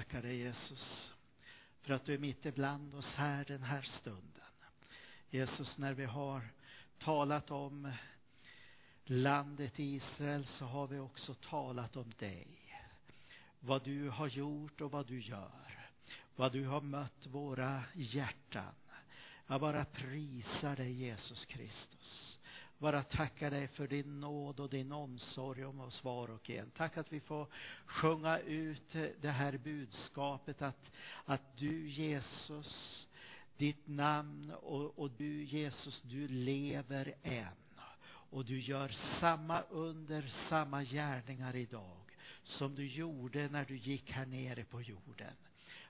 tackar dig Jesus för att du är mitt ibland oss här den här stunden. Jesus, när vi har talat om landet Israel så har vi också talat om dig. Vad du har gjort och vad du gör. Vad du har mött våra hjärtan. Jag bara prisar dig Jesus Kristus bara tacka dig för din nåd och din omsorg om oss var och en. Tack att vi får sjunga ut det här budskapet att, att du Jesus, ditt namn och, och du Jesus, du lever än. Och du gör samma under, samma gärningar idag som du gjorde när du gick här nere på jorden.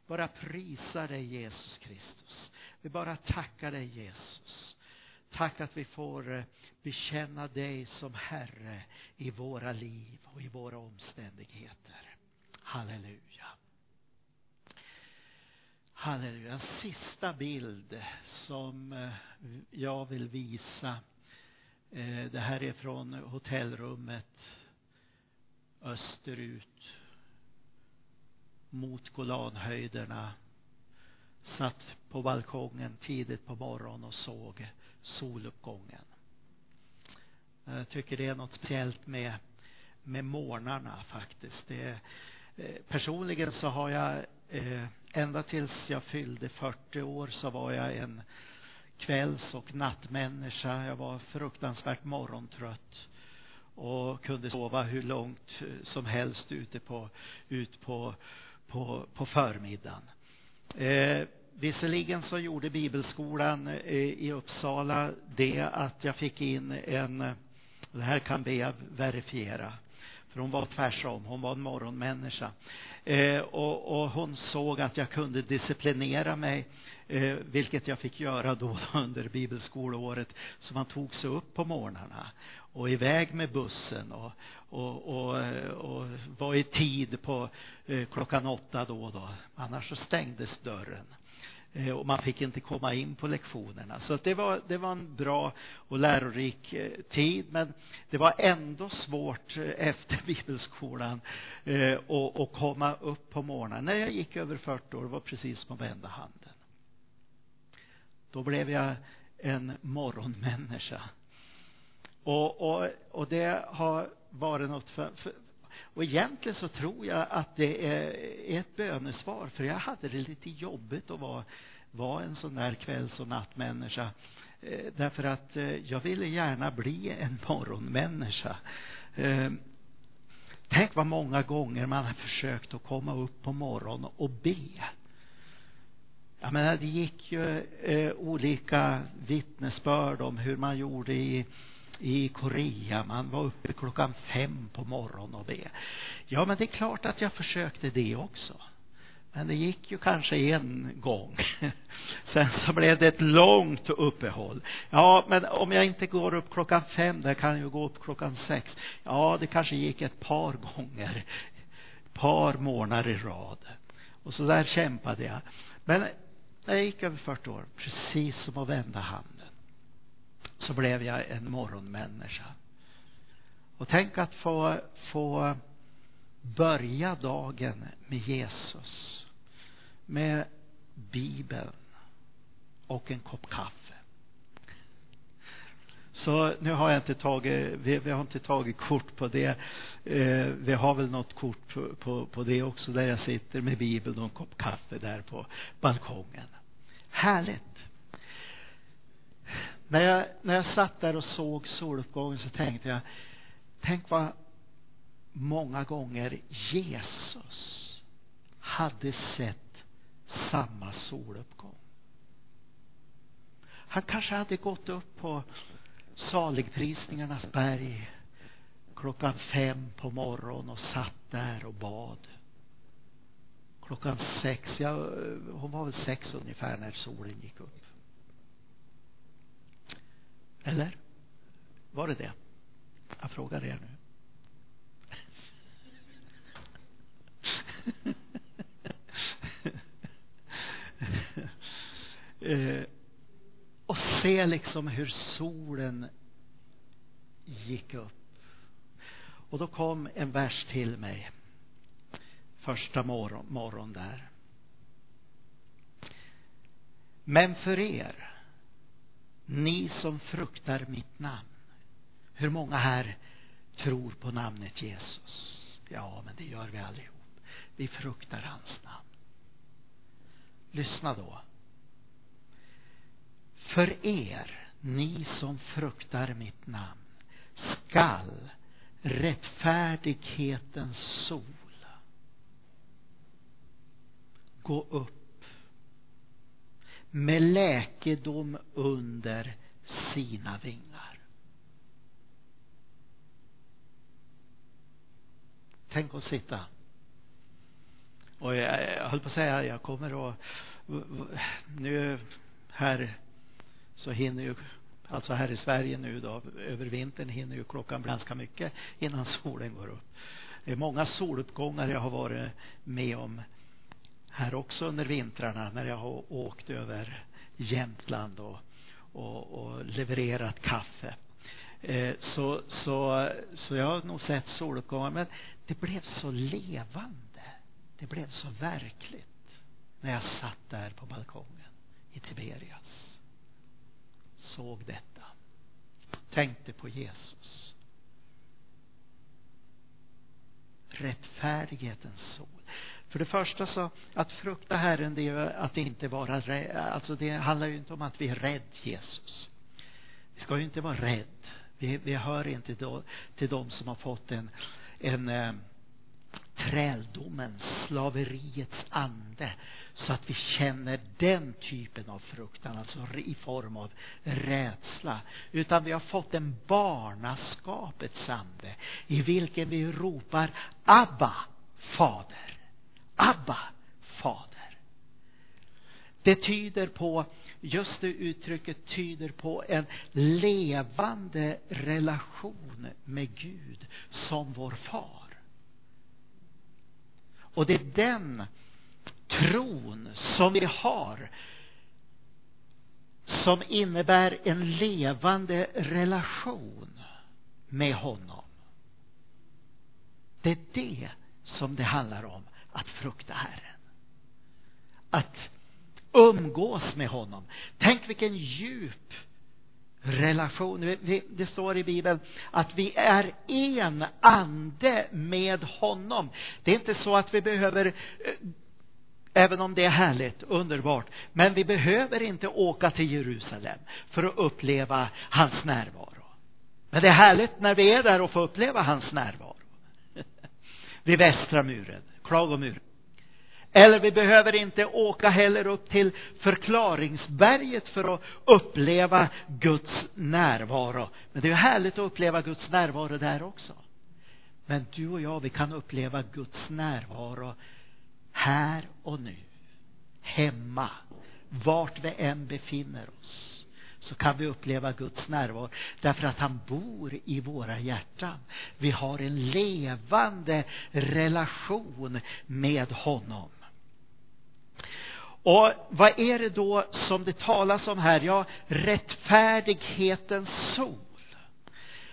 Bara prisa dig Jesus Kristus. Vi bara tackar dig Jesus. Tack att vi får eh, bekänna dig som Herre i våra liv och i våra omständigheter. Halleluja. Halleluja. En sista bild som eh, jag vill visa. Eh, det här är från hotellrummet österut mot Golanhöjderna. Satt på balkongen tidigt på morgonen och såg soluppgången. Jag tycker det är något speciellt med, med morgnarna faktiskt. Det, eh, personligen så har jag eh, ända tills jag fyllde 40 år så var jag en kvälls och nattmänniska. Jag var fruktansvärt morgontrött och kunde sova hur långt eh, som helst ute på, ut på, på, på förmiddagen. Eh, Visserligen så gjorde bibelskolan eh, i Uppsala det att jag fick in en, eh, det här kan Bea verifiera, för hon var tvärsom, hon var en morgonmänniska. Eh, och, och, hon såg att jag kunde disciplinera mig, eh, vilket jag fick göra då under bibelskoleåret. Så man tog sig upp på morgnarna och iväg med bussen och, och, och, eh, och var i tid på eh, klockan åtta då och då. Annars så stängdes dörren. Eh, och man fick inte komma in på lektionerna. Så det var, det var en bra och lärorik eh, tid. Men det var ändå svårt eh, efter bibelskolan att, komma upp på morgonen. När jag gick över 40 år, det var precis som att vända handen. Då blev jag en morgonmänniska. Och, och, och det har varit något för, för och egentligen så tror jag att det är ett bönesvar, för jag hade det lite jobbigt att vara, vara en sån där kvälls och nattmänniska. Eh, därför att eh, jag ville gärna bli en morgonmänniska. Eh, tänk vad många gånger man har försökt att komma upp på morgonen och be. Jag menar, det gick ju eh, olika vittnesbörd om hur man gjorde i i Korea. Man var uppe klockan fem på morgonen och det. Ja, men det är klart att jag försökte det också. Men det gick ju kanske en gång. Sen så blev det ett långt uppehåll. Ja, men om jag inte går upp klockan fem, där kan jag ju gå upp klockan sex. Ja, det kanske gick ett par gånger. Ett par månader i rad. Och så där kämpade jag. Men när jag gick över 40 år, precis som att vända handen så blev jag en morgonmänniska. Och tänk att få, få börja dagen med Jesus. Med Bibeln och en kopp kaffe. Så nu har jag inte tagit, vi, vi har inte tagit kort på det. Eh, vi har väl något kort på, på, på det också där jag sitter med Bibeln och en kopp kaffe där på balkongen. Härligt när jag, när jag satt där och såg soluppgången så tänkte jag, tänk vad många gånger Jesus hade sett samma soluppgång. Han kanske hade gått upp på saligprisningarnas berg klockan fem på morgonen och satt där och bad. Klockan sex, ja, hon var väl sex ungefär när solen gick upp. Eller? Var det det? Jag frågar er nu. eh, och se liksom hur solen gick upp. Och då kom en vers till mig första morgon, morgon där. Men för er, ni som fruktar mitt namn. Hur många här tror på namnet Jesus? Ja, men det gör vi allihop. Vi fruktar hans namn. Lyssna då. För er, ni som fruktar mitt namn, skall rättfärdighetens sol gå upp med läkedom under sina vingar. Tänk att sitta och jag, jag höll på att säga, jag kommer att nu här så hinner ju alltså här i Sverige nu då över vintern hinner ju klockan ganska mycket innan solen går upp. Det är många soluppgångar jag har varit med om här också under vintrarna när jag har åkt över Jämtland och, och, och levererat kaffe. Eh, så, så, så jag har nog sett soluppgångar men det blev så levande. Det blev så verkligt när jag satt där på balkongen i Tiberias. Såg detta. Tänkte på Jesus. Rättfärdighetens sol. För det första så, att frukta Herren det är att inte vara rädd. Alltså det handlar ju inte om att vi är rädd Jesus. Vi ska ju inte vara rädd. Vi, vi hör inte då, till de som har fått en, en eh, träldomens, slaveriets ande så att vi känner den typen av fruktan, alltså i form av rädsla. Utan vi har fått en barnaskapets ande i vilken vi ropar Abba, Fader. Abba, Fader. Det tyder på, just det uttrycket tyder på en levande relation med Gud som vår far. Och det är den tron som vi har som innebär en levande relation med honom. Det är det som det handlar om att frukta Herren. Att umgås med honom. Tänk vilken djup relation. Det står i Bibeln att vi är en ande med honom. Det är inte så att vi behöver eh, Även om det är härligt, underbart. Men vi behöver inte åka till Jerusalem för att uppleva hans närvaro. Men det är härligt när vi är där och får uppleva hans närvaro. Vid västra muren, klagomur. Eller vi behöver inte åka heller upp till förklaringsberget för att uppleva Guds närvaro. Men det är härligt att uppleva Guds närvaro där också. Men du och jag, vi kan uppleva Guds närvaro här och nu. Hemma. Vart vi än befinner oss så kan vi uppleva Guds närvaro därför att han bor i våra hjärtan. Vi har en levande relation med honom. Och vad är det då som det talas om här? Ja, rättfärdighetens sol.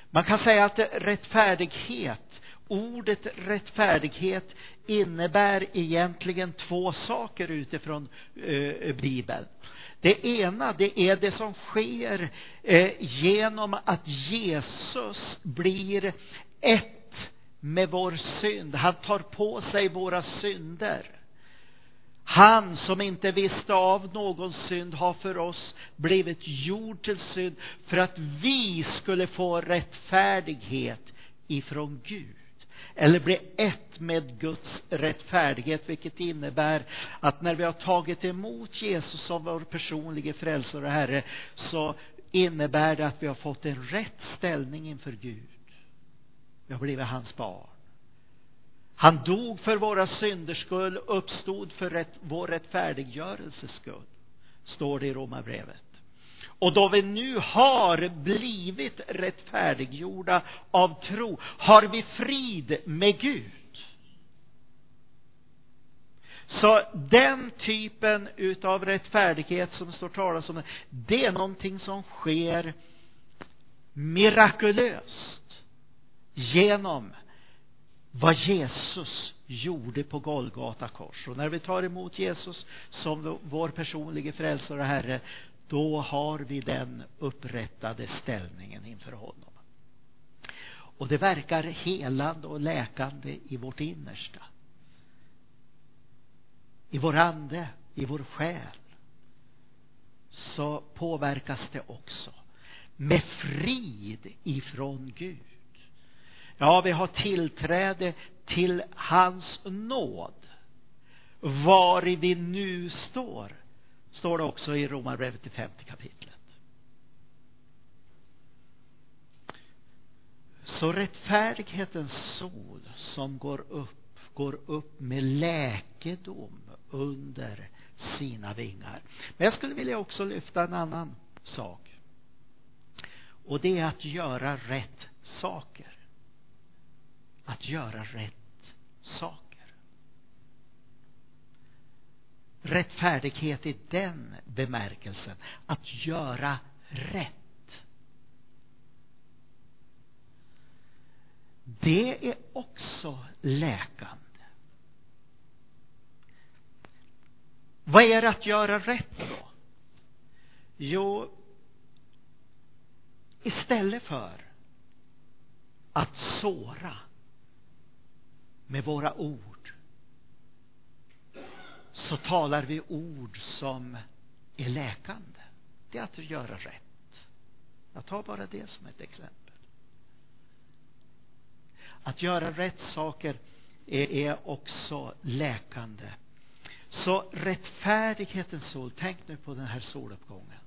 Man kan säga att rättfärdighet, ordet rättfärdighet innebär egentligen två saker utifrån eh, Bibeln. Det ena, det är det som sker eh, genom att Jesus blir ett med vår synd. Han tar på sig våra synder. Han som inte visste av någon synd har för oss blivit gjord till synd för att vi skulle få rättfärdighet ifrån Gud. Eller bli ett med Guds rättfärdighet, vilket innebär att när vi har tagit emot Jesus som vår personliga frälsare och Herre, så innebär det att vi har fått en rätt ställning inför Gud. Vi har blivit hans barn. Han dog för våra synders skull, uppstod för rätt, vår rättfärdiggörelses skull, står det i Romarbrevet. Och då vi nu har blivit rättfärdiggjorda av tro, har vi frid med Gud. Så den typen utav rättfärdighet som står talas om, det är någonting som sker mirakulöst genom vad Jesus gjorde på Golgata kors. Och när vi tar emot Jesus som vår personliga frälsare och Herre, då har vi den upprättade ställningen inför honom. Och det verkar helande och läkande i vårt innersta. I vår ande, i vår själ. Så påverkas det också med frid ifrån Gud. Ja, vi har tillträde till hans nåd. Var vi nu står, står det också i Romarbrevet i femte kapitlet. Så rättfärdighetens sol som går upp, går upp med läkedom under sina vingar. Men jag skulle vilja också lyfta en annan sak. Och det är att göra rätt saker. Att göra rätt saker. Rättfärdighet i den bemärkelsen. Att göra rätt. Det är också läkande. Vad är det att göra rätt då? Jo, istället för att såra med våra ord så talar vi ord som är läkande. Det är att göra rätt. Jag tar bara det som ett exempel. Att göra rätt saker är, är också läkande. Så rättfärdighetens sol, tänk nu på den här soluppgången.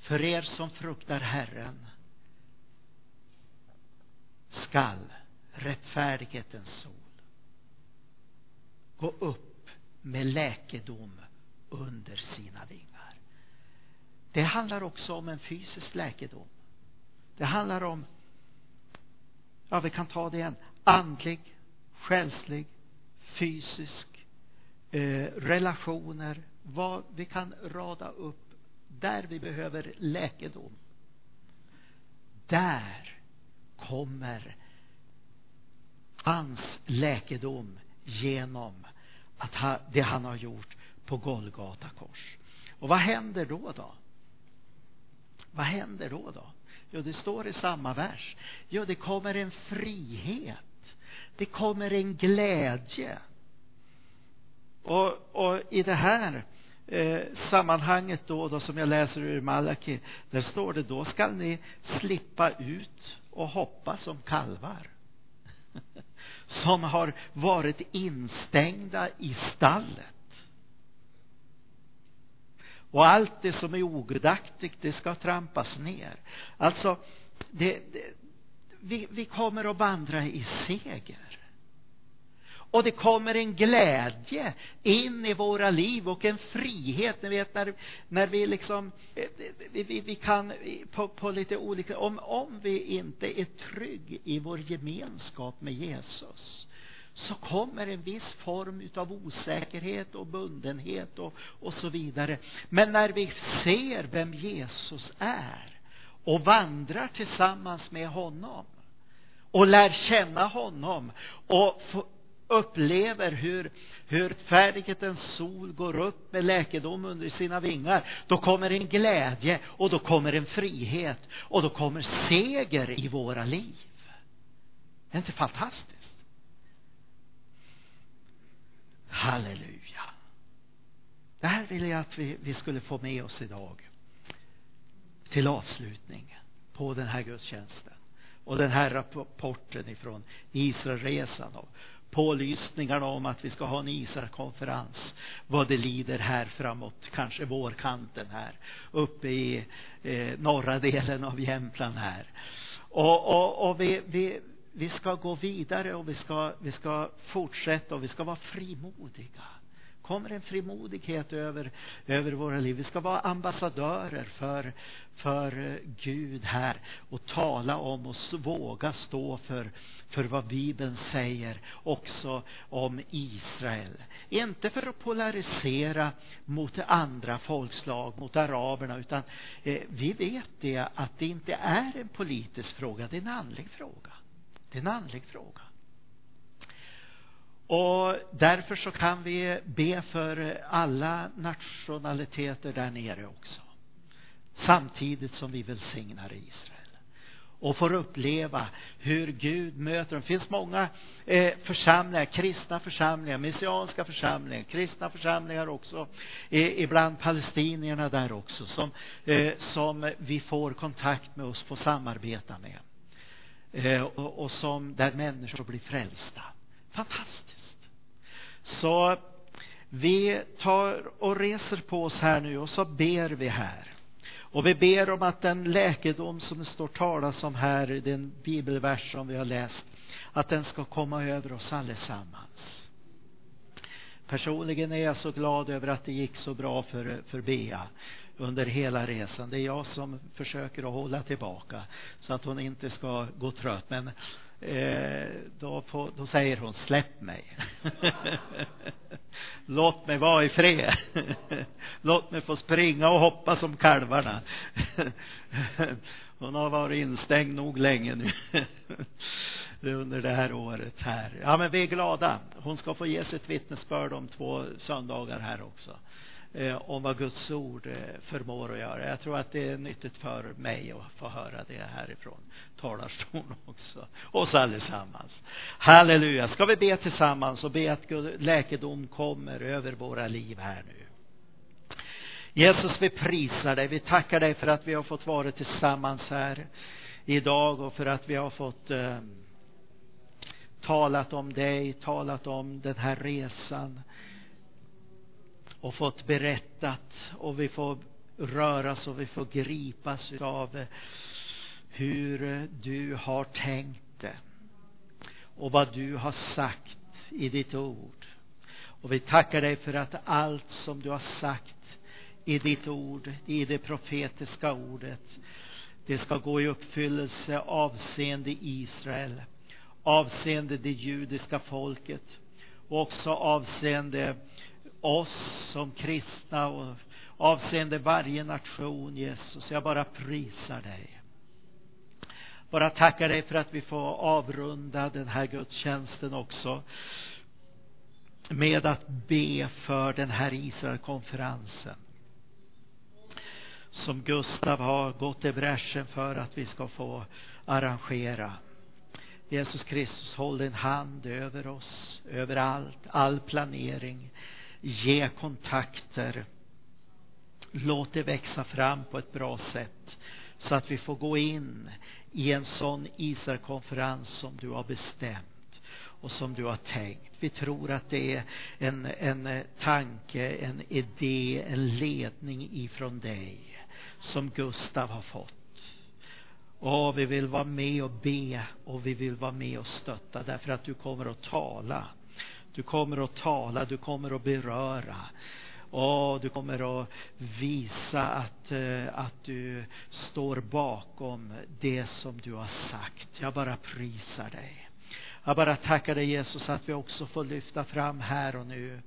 För er som fruktar Herren skall rättfärdighetens sol gå upp med läkedom under sina vingar. Det handlar också om en fysisk läkedom. Det handlar om, ja vi kan ta det igen, andlig, själslig, fysisk, eh, relationer, vad vi kan rada upp där vi behöver läkedom. Där kommer hans läkedom genom att ha, det han har gjort på Golgata kors. Och vad händer då då? Vad händer då då? Jo, det står i samma vers. Jo, det kommer en frihet. Det kommer en glädje. Och, och i det här eh, sammanhanget då, då som jag läser ur Malaki, där står det då skall ni slippa ut och hoppa som kalvar. som har varit instängda i stallet. Och allt det som är ogudaktigt, det ska trampas ner. Alltså, det, det, vi, vi kommer att vandra i seger. Och det kommer en glädje in i våra liv och en frihet. Ni vet när, när vi liksom, eh, vi, vi, vi kan eh, på, på lite olika, om, om vi inte är trygg i vår gemenskap med Jesus så kommer en viss form utav osäkerhet och bundenhet och, och så vidare. Men när vi ser vem Jesus är och vandrar tillsammans med honom och lär känna honom och upplever hur, hur färdighetens sol går upp med läkedom under sina vingar, då kommer en glädje och då kommer en frihet och då kommer seger i våra liv. Det är inte fantastiskt? Halleluja. Det här vill jag att vi, vi skulle få med oss idag till avslutning på den här gudstjänsten och den här rapporten ifrån Israelresan och pålysningarna om att vi ska ha en Israelkonferens vad det lider här framåt, kanske vårkanten här, uppe i eh, norra delen av Jämtland här. Och, och, och vi, vi, vi ska gå vidare och vi ska, vi ska fortsätta och vi ska vara frimodiga kommer en frimodighet över, över våra liv. Vi ska vara ambassadörer för, för eh, Gud här och tala om och våga stå för, för vad Bibeln säger också om Israel. Inte för att polarisera mot andra folkslag, mot araberna, utan eh, vi vet det att det inte är en politisk fråga, det är en andlig fråga. Det är en andlig fråga. Och därför så kan vi be för alla nationaliteter där nere också. Samtidigt som vi välsignar Israel. Och får uppleva hur Gud möter dem. Det finns många eh, församlingar, kristna församlingar, messianska församlingar, kristna församlingar också, eh, ibland palestinierna där också, som, eh, som vi får kontakt med oss, får samarbeta med. Eh, och, och som, där människor blir frälsta. Fantastiskt. Så vi tar och reser på oss här nu och så ber vi här. Och vi ber om att den läkedom som det står talas om här i den bibelvers som vi har läst, att den ska komma över oss allesammans. Personligen är jag så glad över att det gick så bra för, för Bea under hela resan. Det är jag som försöker att hålla tillbaka så att hon inte ska gå trött. Men eh, då, får, då säger hon släpp mig. Låt mig vara i fred. Låt mig få springa och hoppa som kalvarna. hon har varit instängd nog länge nu. under det här året här. Ja, men vi är glada. Hon ska få ge sitt vittnesbörd om två söndagar här också eh, Eh, om vad Guds ord eh, förmår att göra. Jag tror att det är nyttigt för mig att få höra det härifrån talarstolen också. Oss allesammans. Halleluja. Ska vi be tillsammans och be att Gud läkedom kommer över våra liv här nu. Jesus, vi prisar dig. Vi tackar dig för att vi har fått vara tillsammans här idag och för att vi har fått eh, talat om dig, talat om den här resan och fått berättat och vi får röras och vi får gripas av eh, hur eh, du har tänkt det och vad du har sagt i ditt ord. Och vi tackar dig för att allt som du har sagt i ditt ord, i det profetiska ordet, det ska gå i uppfyllelse avseende Israel, avseende det judiska folket och också avseende oss som kristna och avseende varje nation, Jesus. Jag bara prisar dig. Bara tackar dig för att vi får avrunda den här gudstjänsten också med att be för den här Israelkonferensen som Gustav har gått i bräschen för att vi ska få arrangera. Jesus Kristus, håll din hand över oss, över allt, all planering, ge kontakter. Låt det växa fram på ett bra sätt så att vi får gå in i en sån Israelkonferens som du har bestämt och som du har tänkt. Vi tror att det är en, en tanke, en idé, en ledning ifrån dig som Gustav har fått. Och vi vill vara med och be och vi vill vara med och stötta därför att du kommer att tala du kommer att tala, du kommer att beröra. Och du kommer att visa att, eh, att du står bakom det som du har sagt. Jag bara prisar dig. Jag bara tackar dig Jesus att vi också får lyfta fram här och nu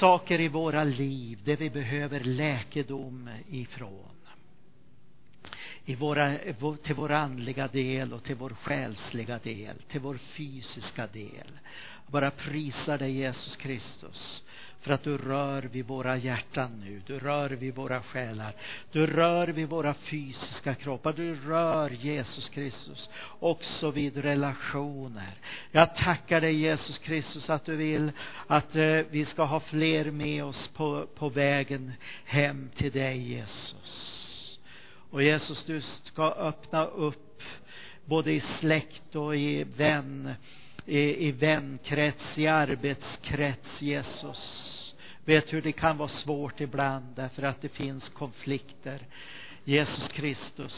saker i våra liv där vi behöver läkedom ifrån. I våra, till vår andliga del och till vår själsliga del, till vår fysiska del bara prisar dig Jesus Kristus för att du rör vid våra hjärtan nu. Du rör vid våra själar. Du rör vid våra fysiska kroppar. Du rör Jesus Kristus också vid relationer. Jag tackar dig Jesus Kristus att du vill att eh, vi ska ha fler med oss på, på vägen hem till dig Jesus. Och Jesus, du ska öppna upp både i släkt och i vän i, i vänkrets, i arbetskrets, Jesus. Vet hur det kan vara svårt ibland därför att det finns konflikter. Jesus Kristus,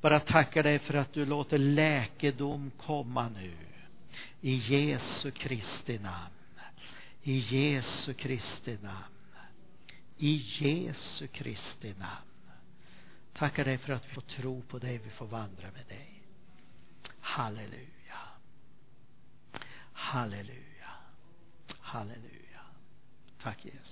bara tackar dig för att du låter läkedom komma nu. I Jesu Kristi namn. I Jesu Kristi namn. I Jesu Kristi namn. Tackar dig för att vi får tro på dig, vi får vandra med dig. Halleluja. Halleluja. Halleluja. Tack Jesus.